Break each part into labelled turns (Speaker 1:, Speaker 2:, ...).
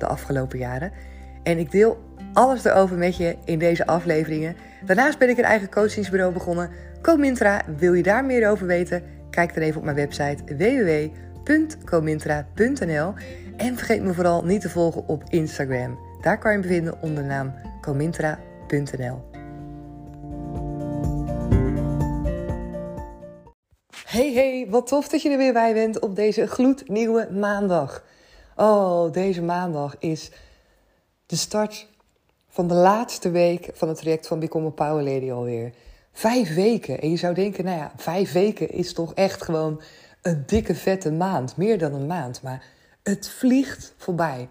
Speaker 1: de afgelopen jaren. En ik deel alles erover met je in deze afleveringen. Daarnaast ben ik een eigen coachingsbureau begonnen. Comintra, wil je daar meer over weten? Kijk dan even op mijn website www.comintra.nl. En vergeet me vooral niet te volgen op Instagram. Daar kan je me vinden onder de naam comintra.nl. Hey hey, wat tof dat je er weer bij bent op deze gloednieuwe maandag. Oh, deze maandag is de start van de laatste week van het traject van Become a Power Lady alweer. Vijf weken. En je zou denken, nou ja, vijf weken is toch echt gewoon een dikke vette maand. Meer dan een maand. Maar het vliegt voorbij.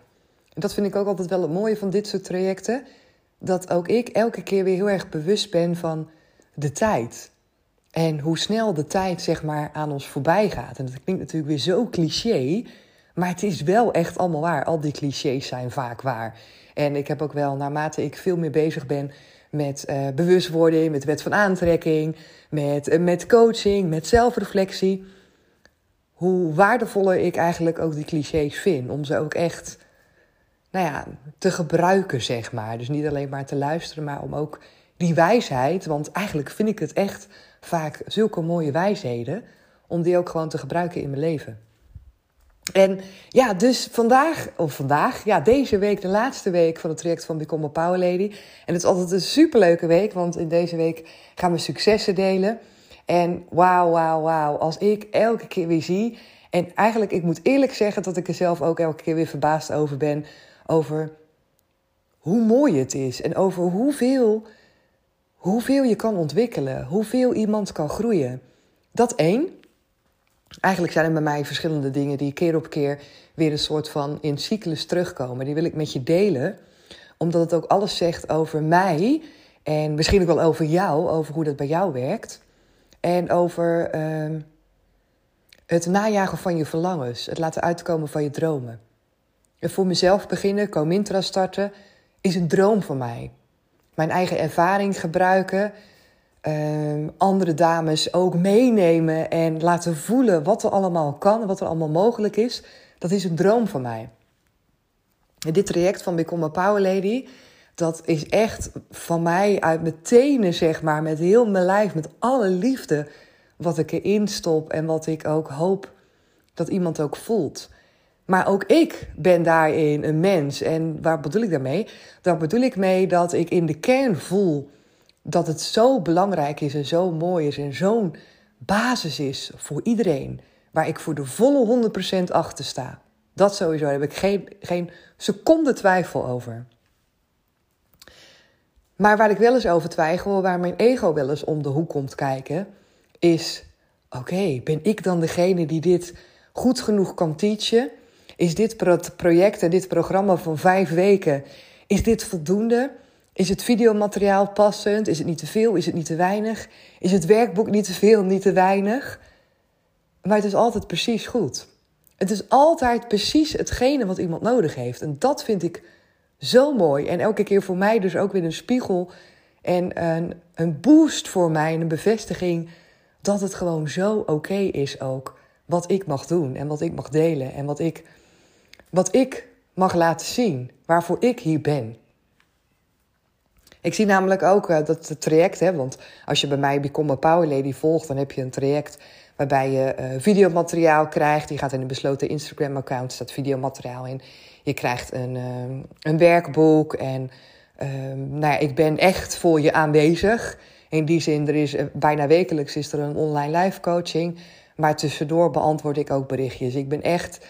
Speaker 1: En dat vind ik ook altijd wel het mooie van dit soort trajecten. Dat ook ik elke keer weer heel erg bewust ben van de tijd. En hoe snel de tijd zeg maar aan ons voorbij gaat. En dat klinkt natuurlijk weer zo cliché. Maar het is wel echt allemaal waar. Al die clichés zijn vaak waar. En ik heb ook wel, naarmate ik veel meer bezig ben met uh, bewustwording, met wet van aantrekking, met, uh, met coaching, met zelfreflectie, hoe waardevoller ik eigenlijk ook die clichés vind. Om ze ook echt nou ja, te gebruiken, zeg maar. Dus niet alleen maar te luisteren, maar om ook die wijsheid, want eigenlijk vind ik het echt vaak zulke mooie wijsheden, om die ook gewoon te gebruiken in mijn leven. En ja, dus vandaag, of vandaag, ja, deze week, de laatste week van het traject van Become a Power Lady. En het is altijd een superleuke week, want in deze week gaan we successen delen. En wauw, wauw, wauw, als ik elke keer weer zie. En eigenlijk, ik moet eerlijk zeggen dat ik er zelf ook elke keer weer verbaasd over ben. Over hoe mooi het is en over hoeveel, hoeveel je kan ontwikkelen, hoeveel iemand kan groeien. Dat één. Eigenlijk zijn er bij mij verschillende dingen die keer op keer weer een soort van in cyclus terugkomen. Die wil ik met je delen, omdat het ook alles zegt over mij en misschien ook wel over jou, over hoe dat bij jou werkt. En over uh, het najagen van je verlangens, het laten uitkomen van je dromen. En voor mezelf beginnen, Comintra starten, is een droom van mij. Mijn eigen ervaring gebruiken, uh, andere dames ook meenemen en laten voelen wat er allemaal kan, wat er allemaal mogelijk is. Dat is een droom van mij. Dit traject van Become a Power Lady, dat is echt van mij uit mijn tenen, zeg maar, met heel mijn lijf, met alle liefde wat ik erin stop en wat ik ook hoop dat iemand ook voelt. Maar ook ik ben daarin een mens. En waar bedoel ik daarmee? Daar bedoel ik mee dat ik in de kern voel dat het zo belangrijk is en zo mooi is en zo'n basis is voor iedereen. Waar ik voor de volle 100% achter sta. Dat sowieso, heb ik geen, geen seconde twijfel over. Maar waar ik wel eens over twijfel, waar mijn ego wel eens om de hoek komt kijken, is: oké, ben ik dan degene die dit goed genoeg kan teachen? Is dit project en dit programma van vijf weken, is dit voldoende? Is het videomateriaal passend? Is het niet te veel? Is het niet te weinig? Is het werkboek niet te veel, niet te weinig? Maar het is altijd precies goed. Het is altijd precies hetgene wat iemand nodig heeft. En dat vind ik zo mooi. En elke keer voor mij dus ook weer een spiegel en een, een boost voor mij. En een bevestiging dat het gewoon zo oké is ook. Wat ik mag doen en wat ik mag delen. En wat ik, wat ik mag laten zien. Waarvoor ik hier ben. Ik zie namelijk ook uh, dat het traject, hè, want als je bij mij Become a Power Lady volgt, dan heb je een traject waarbij je uh, videomateriaal krijgt. Die gaat in een besloten Instagram-account, staat videomateriaal in. Je krijgt een, uh, een werkboek en ehm, nou ja, ik ben echt voor je aanwezig. In die zin, er is bijna wekelijks is er een online live coaching. Maar tussendoor beantwoord ik ook berichtjes. Ik ben echt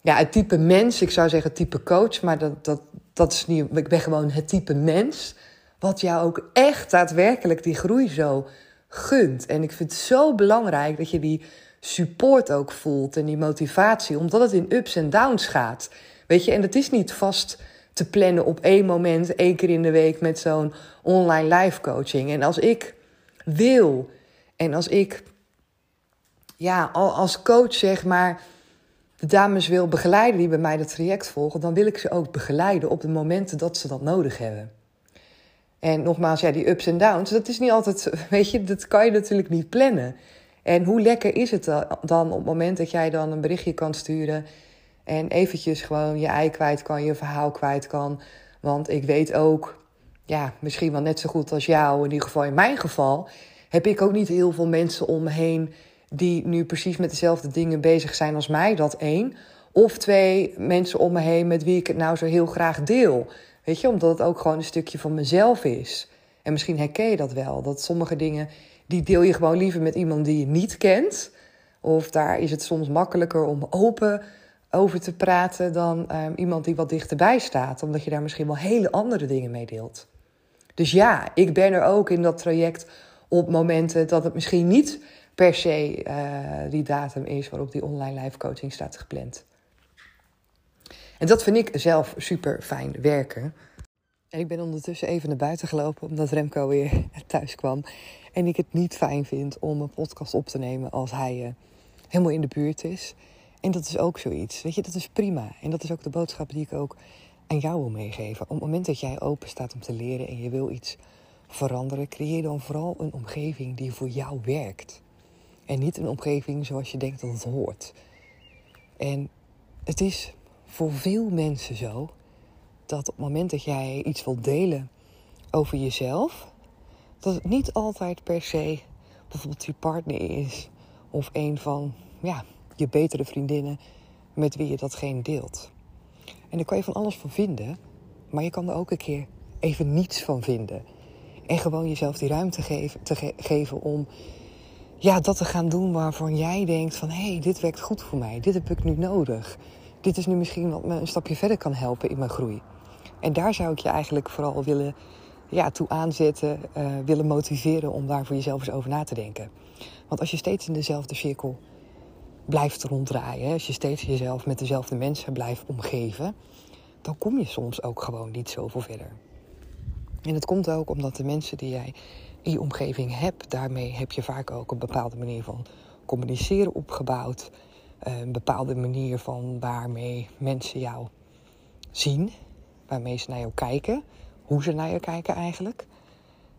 Speaker 1: ja, het type mens, ik zou zeggen type coach, maar dat, dat, dat is niet. Ik ben gewoon het type mens wat jou ook echt daadwerkelijk die groei zo gunt. En ik vind het zo belangrijk dat je die support ook voelt en die motivatie, omdat het in ups en downs gaat. Weet je, en het is niet vast te plannen op één moment, één keer in de week met zo'n online live coaching. En als ik wil en als ik ja, als coach zeg maar de dames wil begeleiden die bij mij het traject volgen, dan wil ik ze ook begeleiden op de momenten dat ze dat nodig hebben. En nogmaals, ja, die ups en downs, dat is niet altijd, weet je, dat kan je natuurlijk niet plannen. En hoe lekker is het dan op het moment dat jij dan een berichtje kan sturen en eventjes gewoon je ei kwijt kan, je verhaal kwijt kan. Want ik weet ook, ja, misschien wel net zo goed als jou, in ieder geval in mijn geval, heb ik ook niet heel veel mensen om me heen die nu precies met dezelfde dingen bezig zijn als mij, dat één. Of twee mensen om me heen met wie ik het nou zo heel graag deel. Weet je, omdat het ook gewoon een stukje van mezelf is. En misschien herken je dat wel, dat sommige dingen, die deel je gewoon liever met iemand die je niet kent. Of daar is het soms makkelijker om open over te praten dan um, iemand die wat dichterbij staat. Omdat je daar misschien wel hele andere dingen mee deelt. Dus ja, ik ben er ook in dat traject op momenten dat het misschien niet per se uh, die datum is waarop die online live coaching staat gepland. En dat vind ik zelf super fijn werken. En ik ben ondertussen even naar buiten gelopen omdat Remco weer thuis kwam. En ik het niet fijn vind om een podcast op te nemen als hij uh, helemaal in de buurt is. En dat is ook zoiets. Weet je, dat is prima. En dat is ook de boodschap die ik ook aan jou wil meegeven. Op het moment dat jij open staat om te leren en je wil iets veranderen, creëer dan vooral een omgeving die voor jou werkt. En niet een omgeving zoals je denkt dat het hoort. En het is voor veel mensen zo dat op het moment dat jij iets wilt delen over jezelf, dat het niet altijd per se bijvoorbeeld je partner is of een van ja, je betere vriendinnen met wie je datgene deelt. En daar kan je van alles van vinden, maar je kan er ook een keer even niets van vinden. En gewoon jezelf die ruimte geven, te geven om ja, dat te gaan doen waarvan jij denkt van... hé, hey, dit werkt goed voor mij, dit heb ik nu nodig. Dit is nu misschien wat me een stapje verder kan helpen in mijn groei. En daar zou ik je eigenlijk vooral willen ja, toe aanzetten, uh, willen motiveren om daar voor jezelf eens over na te denken. Want als je steeds in dezelfde cirkel blijft ronddraaien, als je steeds jezelf met dezelfde mensen blijft omgeven, dan kom je soms ook gewoon niet zoveel verder. En het komt ook omdat de mensen die jij in je omgeving hebt, daarmee heb je vaak ook een bepaalde manier van communiceren opgebouwd. Een bepaalde manier van waarmee mensen jou zien, waarmee ze naar jou kijken, hoe ze naar je kijken eigenlijk.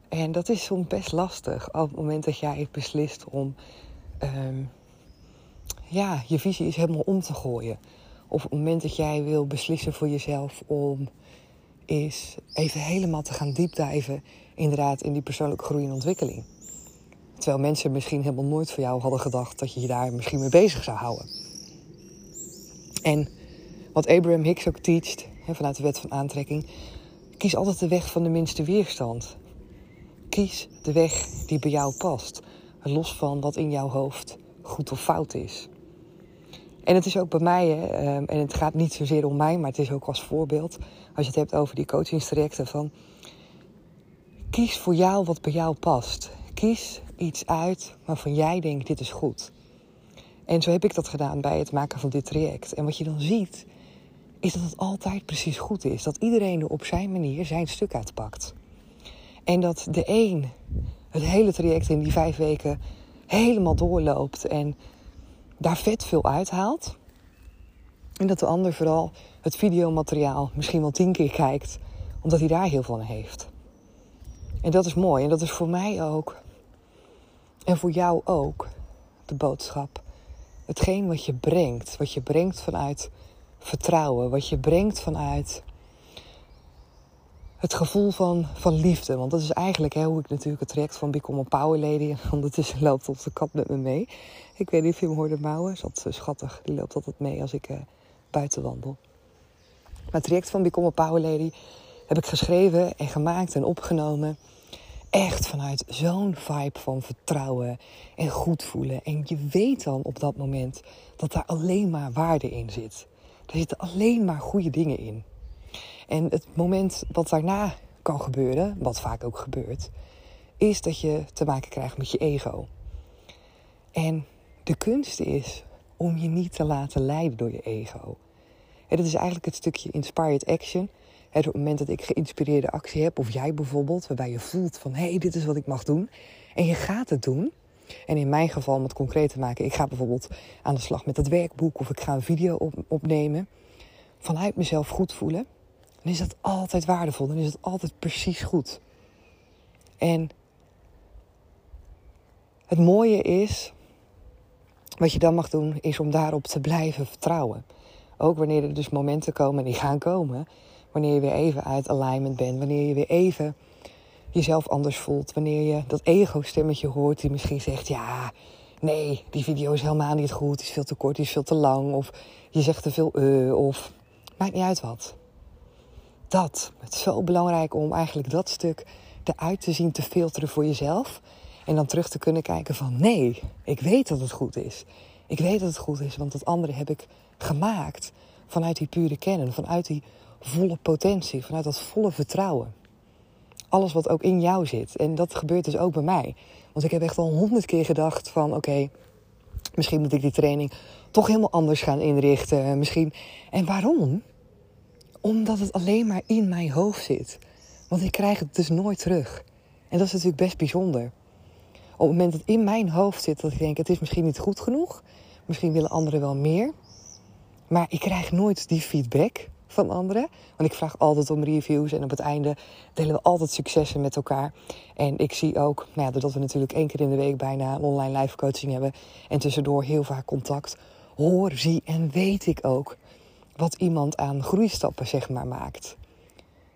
Speaker 1: En dat is soms best lastig op het moment dat jij beslist om um, ja, je visie is helemaal om te gooien. Of op het moment dat jij wil beslissen voor jezelf om is even helemaal te gaan diepdijven inderdaad in die persoonlijke groei en ontwikkeling. Terwijl mensen misschien helemaal nooit voor jou hadden gedacht dat je je daar misschien mee bezig zou houden. En wat Abraham Hicks ook teacht, vanuit de wet van aantrekking, kies altijd de weg van de minste weerstand. Kies de weg die bij jou past, los van wat in jouw hoofd goed of fout is. En het is ook bij mij, hè, ehm, en het gaat niet zozeer om mij, maar het is ook als voorbeeld. Als je het hebt over die coachingstrajecten van... Kies voor jou wat bij jou past. Kies iets uit waarvan jij denkt, dit is goed. En zo heb ik dat gedaan bij het maken van dit traject. En wat je dan ziet, is dat het altijd precies goed is. Dat iedereen er op zijn manier zijn stuk uitpakt. En dat de een het hele traject in die vijf weken helemaal doorloopt en daar vet veel uithaalt. En dat de ander vooral het videomateriaal misschien wel tien keer kijkt, omdat hij daar heel aan heeft. En dat is mooi. En dat is voor mij ook, en voor jou ook, de boodschap. Hetgeen wat je brengt, wat je brengt vanuit vertrouwen, wat je brengt vanuit het gevoel van, van liefde. Want dat is eigenlijk hè, hoe ik natuurlijk het traject van Become a Power Lady. En ondertussen loopt op de kat met me mee. Ik weet niet of je hem hoorde mouwen. Dat is schattig. Die loopt altijd mee als ik uh, buiten wandel. Maar het traject van Become a Power Lady heb ik geschreven en gemaakt en opgenomen. Echt vanuit zo'n vibe van vertrouwen en goed voelen. En je weet dan op dat moment dat daar alleen maar waarde in zit. Er zitten alleen maar goede dingen in. En het moment wat daarna kan gebeuren, wat vaak ook gebeurt, is dat je te maken krijgt met je ego. En de kunst is om je niet te laten leiden door je ego. En dat is eigenlijk het stukje inspired action. Op het moment dat ik geïnspireerde actie heb, of jij bijvoorbeeld, waarbij je voelt van hé, hey, dit is wat ik mag doen. En je gaat het doen. En in mijn geval, om het concreet te maken, ik ga bijvoorbeeld aan de slag met het werkboek of ik ga een video op, opnemen. Vanuit mezelf goed voelen. Dan is dat altijd waardevol. Dan is het altijd precies goed. En het mooie is, wat je dan mag doen, is om daarop te blijven vertrouwen. Ook wanneer er dus momenten komen, en die gaan komen, wanneer je weer even uit alignment bent, wanneer je weer even jezelf anders voelt, wanneer je dat ego-stemmetje hoort die misschien zegt: Ja, nee, die video is helemaal niet goed, die is veel te kort, die is veel te lang, of je zegt te veel uh, of maakt niet uit wat. Dat, het is zo belangrijk om eigenlijk dat stuk eruit te zien te filteren voor jezelf. En dan terug te kunnen kijken van nee, ik weet dat het goed is. Ik weet dat het goed is, want dat andere heb ik gemaakt vanuit die pure kennen, vanuit die volle potentie, vanuit dat volle vertrouwen. Alles wat ook in jou zit. En dat gebeurt dus ook bij mij. Want ik heb echt al honderd keer gedacht van oké, misschien moet ik die training toch helemaal anders gaan inrichten. Misschien. En waarom? Omdat het alleen maar in mijn hoofd zit. Want ik krijg het dus nooit terug. En dat is natuurlijk best bijzonder. Op het moment dat in mijn hoofd zit dat ik denk, het is misschien niet goed genoeg. Misschien willen anderen wel meer. Maar ik krijg nooit die feedback van anderen. Want ik vraag altijd om reviews en op het einde delen we altijd successen met elkaar. En ik zie ook, nou ja, doordat we natuurlijk één keer in de week bijna een online live coaching hebben en tussendoor heel vaak contact, hoor, zie en weet ik ook wat iemand aan groeistappen zeg maar maakt.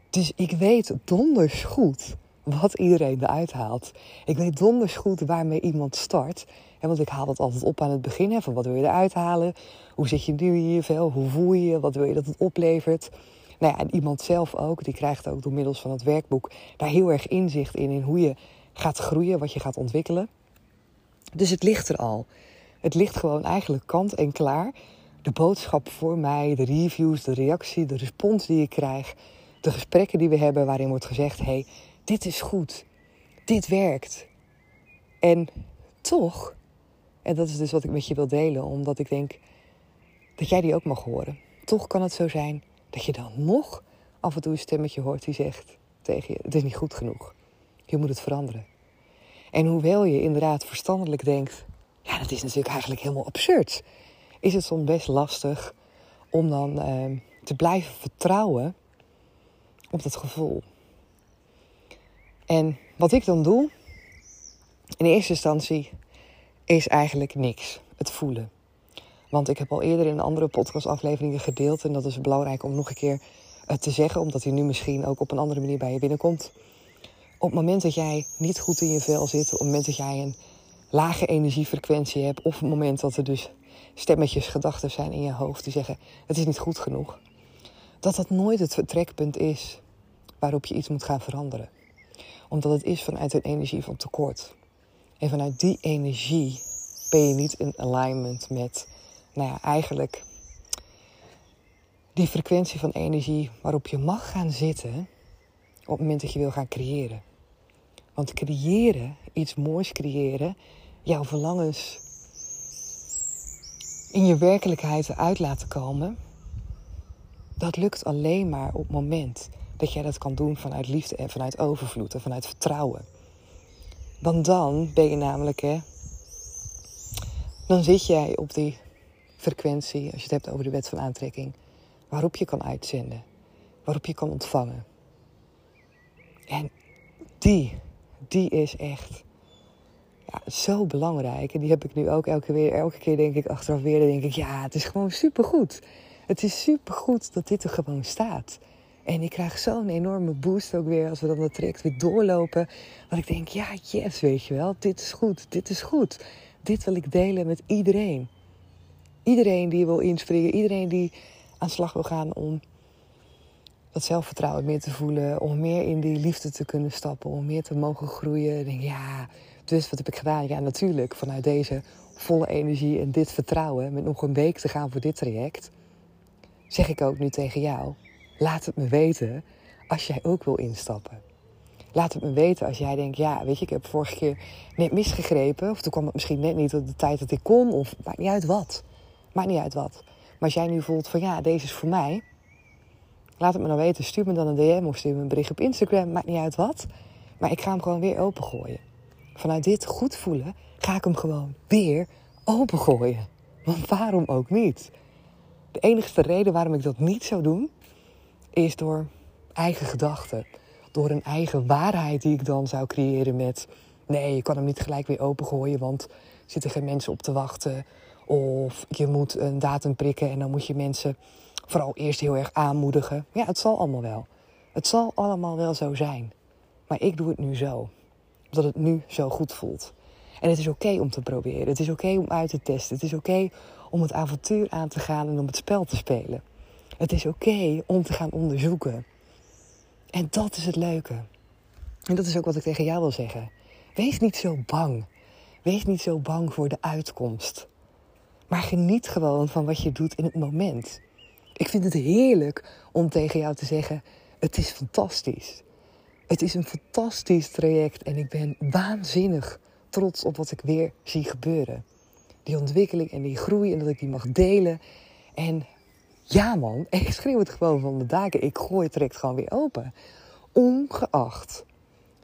Speaker 1: Dus ik weet donders goed wat iedereen eruit haalt. Ik weet donders goed waarmee iemand start. want ik haal dat altijd op aan het begin. van wat wil je eruit halen? Hoe zit je nu hier veel? Hoe voel je je? Wat wil je dat het oplevert? Nou ja, en iemand zelf ook, die krijgt ook door middels van het werkboek daar heel erg inzicht in, in hoe je gaat groeien, wat je gaat ontwikkelen. Dus het ligt er al. Het ligt gewoon eigenlijk kant en klaar. De boodschap voor mij, de reviews, de reactie, de respons die ik krijg, de gesprekken die we hebben waarin wordt gezegd: hey, dit is goed, dit werkt. En toch, en dat is dus wat ik met je wil delen, omdat ik denk dat jij die ook mag horen. Toch kan het zo zijn dat je dan nog af en toe een stemmetje hoort die zegt tegen je: het is niet goed genoeg. Je moet het veranderen. En hoewel je inderdaad verstandelijk denkt: ja, dat is natuurlijk eigenlijk helemaal absurd, is het soms best lastig om dan uh, te blijven vertrouwen op dat gevoel. En wat ik dan doe, in eerste instantie, is eigenlijk niks. Het voelen. Want ik heb al eerder in andere podcastafleveringen gedeeld, en dat is belangrijk om nog een keer eh, te zeggen, omdat hij nu misschien ook op een andere manier bij je binnenkomt. Op het moment dat jij niet goed in je vel zit, op het moment dat jij een lage energiefrequentie hebt, of op het moment dat er dus stemmetjes, gedachten zijn in je hoofd die zeggen: het is niet goed genoeg, dat dat nooit het vertrekpunt is waarop je iets moet gaan veranderen. Omdat het is vanuit een energie van tekort. En vanuit die energie ben je niet in alignment met, nou ja, eigenlijk die frequentie van energie waarop je mag gaan zitten op het moment dat je wil gaan creëren. Want creëren, iets moois creëren, jouw verlangens in je werkelijkheid eruit laten komen, dat lukt alleen maar op het moment dat jij dat kan doen vanuit liefde en vanuit overvloed en vanuit vertrouwen. Want dan ben je namelijk, hè, dan zit jij op die frequentie, als je het hebt over de wet van aantrekking, waarop je kan uitzenden, waarop je kan ontvangen. En die, die is echt ja, zo belangrijk. En die heb ik nu ook elke, weer, elke keer, denk ik, achteraf weer. Denk ik, ja, het is gewoon supergoed. Het is supergoed dat dit er gewoon staat. En ik krijg zo'n enorme boost ook weer als we dan dat traject weer doorlopen. Dat ik denk, ja, yes, weet je wel, dit is goed, dit is goed. Dit wil ik delen met iedereen. Iedereen die wil inspringen, iedereen die aan de slag wil gaan om dat zelfvertrouwen meer te voelen, om meer in die liefde te kunnen stappen, om meer te mogen groeien. Ik denk, ja, dus wat heb ik gedaan? Ja, natuurlijk, vanuit deze volle energie en dit vertrouwen, met nog een week te gaan voor dit traject, zeg ik ook nu tegen jou Laat het me weten als jij ook wil instappen. Laat het me weten als jij denkt, ja, weet je, ik heb vorige keer net misgegrepen. Of toen kwam het misschien net niet op de tijd dat ik kon. Of maakt niet uit wat. Maakt niet uit wat. Maar als jij nu voelt van, ja, deze is voor mij. Laat het me dan weten. Stuur me dan een DM of stuur me een bericht op Instagram. Maakt niet uit wat. Maar ik ga hem gewoon weer opengooien. Vanuit dit goed voelen ga ik hem gewoon weer opengooien. Want waarom ook niet? De enige reden waarom ik dat niet zou doen, is door eigen gedachten. Door een eigen waarheid die ik dan zou creëren met... nee, je kan hem niet gelijk weer opengooien, want er zitten geen mensen op te wachten. Of je moet een datum prikken en dan moet je mensen vooral eerst heel erg aanmoedigen. Ja, het zal allemaal wel. Het zal allemaal wel zo zijn. Maar ik doe het nu zo. Omdat het nu zo goed voelt. En het is oké om te proberen. Het is oké om uit te testen. Het is oké om het avontuur aan te gaan en om het spel te spelen. Het is oké om te gaan onderzoeken. En dat is het leuke. En dat is ook wat ik tegen jou wil zeggen. Wees niet zo bang. Wees niet zo bang voor de uitkomst. Maar geniet gewoon van wat je doet in het moment. Ik vind het heerlijk om tegen jou te zeggen: Het is fantastisch. Het is een fantastisch traject en ik ben waanzinnig trots op wat ik weer zie gebeuren. Die ontwikkeling en die groei en dat ik die mag delen. En ja man, ik schreeuw het gewoon van de daken. Ik gooi het direct gewoon weer open. Ongeacht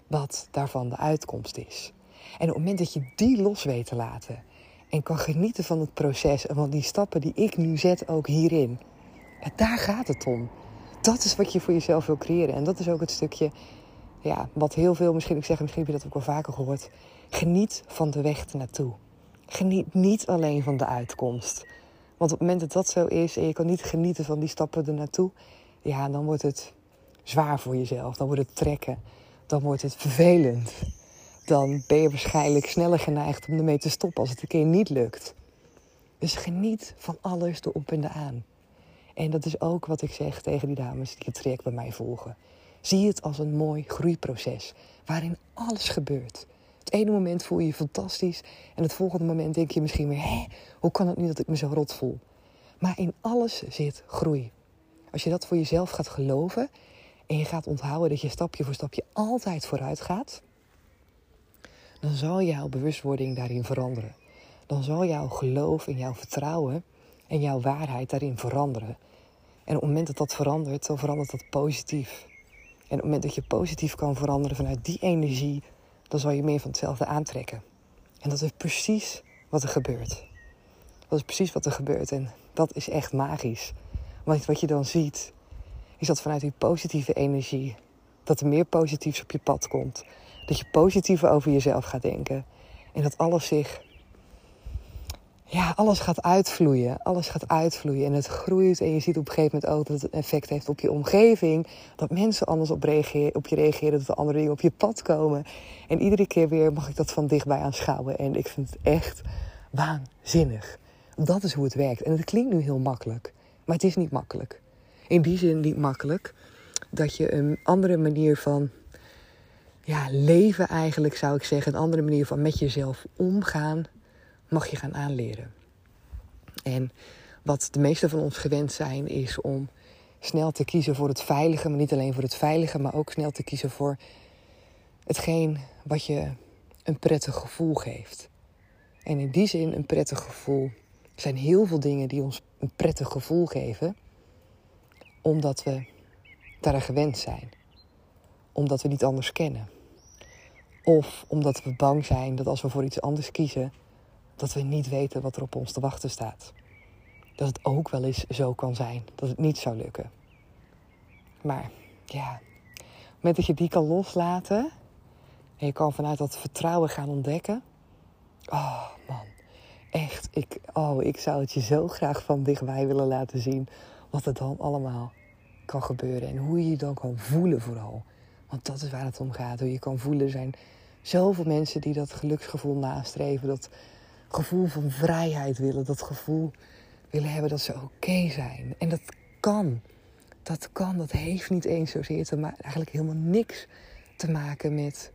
Speaker 1: wat daarvan de uitkomst is. En op het moment dat je die los weet te laten en kan genieten van het proces en van die stappen die ik nu zet ook hierin. En daar gaat het om. Dat is wat je voor jezelf wil creëren. En dat is ook het stukje, ja, wat heel veel, misschien ik zeg, misschien heb je dat ook wel vaker gehoord. Geniet van de weg ernaartoe. Geniet niet alleen van de uitkomst. Want op het moment dat dat zo is en je kan niet genieten van die stappen ernaartoe, ja, dan wordt het zwaar voor jezelf. Dan wordt het trekken. Dan wordt het vervelend. Dan ben je waarschijnlijk sneller geneigd om ermee te stoppen als het een keer niet lukt. Dus geniet van alles erop en aan. En dat is ook wat ik zeg tegen die dames die het traject bij mij volgen. Zie het als een mooi groeiproces waarin alles gebeurt. Het ene moment voel je je fantastisch en het volgende moment denk je misschien weer: hé, hoe kan het nu dat ik me zo rot voel? Maar in alles zit groei. Als je dat voor jezelf gaat geloven en je gaat onthouden dat je stapje voor stapje altijd vooruit gaat, dan zal jouw bewustwording daarin veranderen. Dan zal jouw geloof en jouw vertrouwen en jouw waarheid daarin veranderen. En op het moment dat dat verandert, dan verandert dat positief. En op het moment dat je positief kan veranderen vanuit die energie, dan zal je meer van hetzelfde aantrekken. En dat is precies wat er gebeurt. Dat is precies wat er gebeurt. En dat is echt magisch. Want wat je dan ziet, is dat vanuit die positieve energie, dat er meer positiefs op je pad komt. Dat je positiever over jezelf gaat denken. En dat alles zich ja, alles gaat uitvloeien. Alles gaat uitvloeien en het groeit. En je ziet op een gegeven moment ook dat het effect heeft op je omgeving. Dat mensen anders op, reageren, op je reageren, dat er andere dingen op je pad komen. En iedere keer weer mag ik dat van dichtbij aanschouwen. En ik vind het echt waanzinnig. Dat is hoe het werkt. En het klinkt nu heel makkelijk, maar het is niet makkelijk. In die zin niet makkelijk dat je een andere manier van ja, leven eigenlijk, zou ik zeggen. Een andere manier van met jezelf omgaan mag je gaan aanleren. En wat de meeste van ons gewend zijn, is om snel te kiezen voor het veilige, maar niet alleen voor het veilige, maar ook snel te kiezen voor hetgeen wat je een prettig gevoel geeft. En in die zin een prettig gevoel zijn heel veel dingen die ons een prettig gevoel geven, omdat we daar gewend zijn, omdat we niet anders kennen. Of omdat we bang zijn dat als we voor iets anders kiezen, dat we niet weten wat er op ons te wachten staat. Dat het ook wel eens zo kan zijn dat het niet zou lukken. Maar ja, moment dat je die kan loslaten en je kan vanuit dat vertrouwen gaan ontdekken. Oh man, echt, ik, oh, ik zou het je zo graag van dichtbij willen laten zien wat er dan allemaal kan gebeuren en hoe je je dan kan voelen vooral. Want dat is waar het om gaat, hoe je kan voelen. Er zijn zoveel mensen die dat geluksgevoel nastreven, dat gevoel van vrijheid willen. Dat gevoel willen hebben dat ze oké zijn. En dat kan. Dat kan. Dat heeft niet eens zozeer te maken, eigenlijk helemaal niks te maken met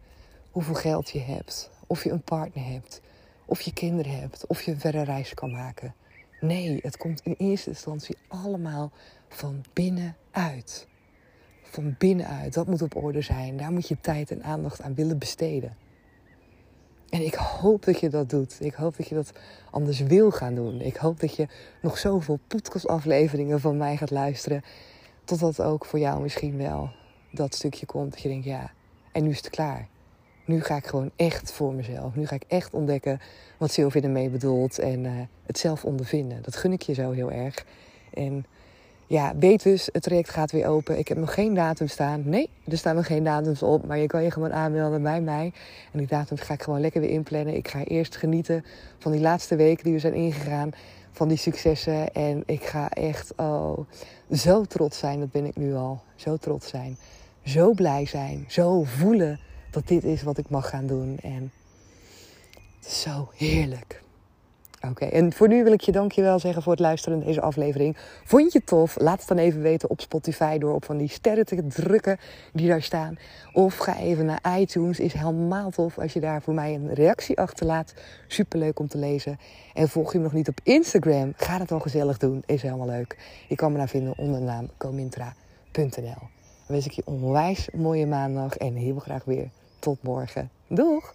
Speaker 1: hoeveel geld je hebt. Of je een partner hebt. Of je kinderen hebt. Of je een verre reis kan maken. Nee, het komt in eerste instantie allemaal van binnenuit. Van binnenuit. Dat moet op orde zijn. Daar moet je tijd en aandacht aan willen besteden. En ik hoop dat je dat doet. Ik hoop dat je dat anders wil gaan doen. Ik hoop dat je nog zoveel podcastafleveringen van mij gaat luisteren. Totdat ook voor jou misschien wel dat stukje komt dat je denkt, ja, en nu is het klaar. Nu ga ik gewoon echt voor mezelf. Nu ga ik echt ontdekken wat Sylvie ermee bedoelt en uh, het zelf ondervinden. Dat gun ik je zo heel erg. En ja, weet dus, het traject gaat weer open. Ik heb nog geen datum staan. Nee, er staan nog geen datums op. Maar je kan je gewoon aanmelden bij mij. En die datums ga ik gewoon lekker weer inplannen. Ik ga eerst genieten van die laatste weken die we zijn ingegaan. Van die successen. En ik ga echt, oh, zo trots zijn. Dat ben ik nu al. Zo trots zijn. Zo blij zijn. Zo voelen dat dit is wat ik mag gaan doen. En het is zo heerlijk. Oké, en voor nu wil ik je dankjewel zeggen voor het luisteren naar deze aflevering. Vond je het tof? Laat het dan even weten op Spotify door op van die sterren te drukken die daar staan. Of ga even naar iTunes. Is helemaal tof als je daar voor mij een reactie achterlaat. Superleuk om te lezen. En volg je me nog niet op Instagram? Ga dat dan gezellig doen. Is helemaal leuk. Je kan me daar vinden onder de naam comintra.nl. Dan wens ik je onwijs mooie maandag en heel graag weer tot morgen. Doeg!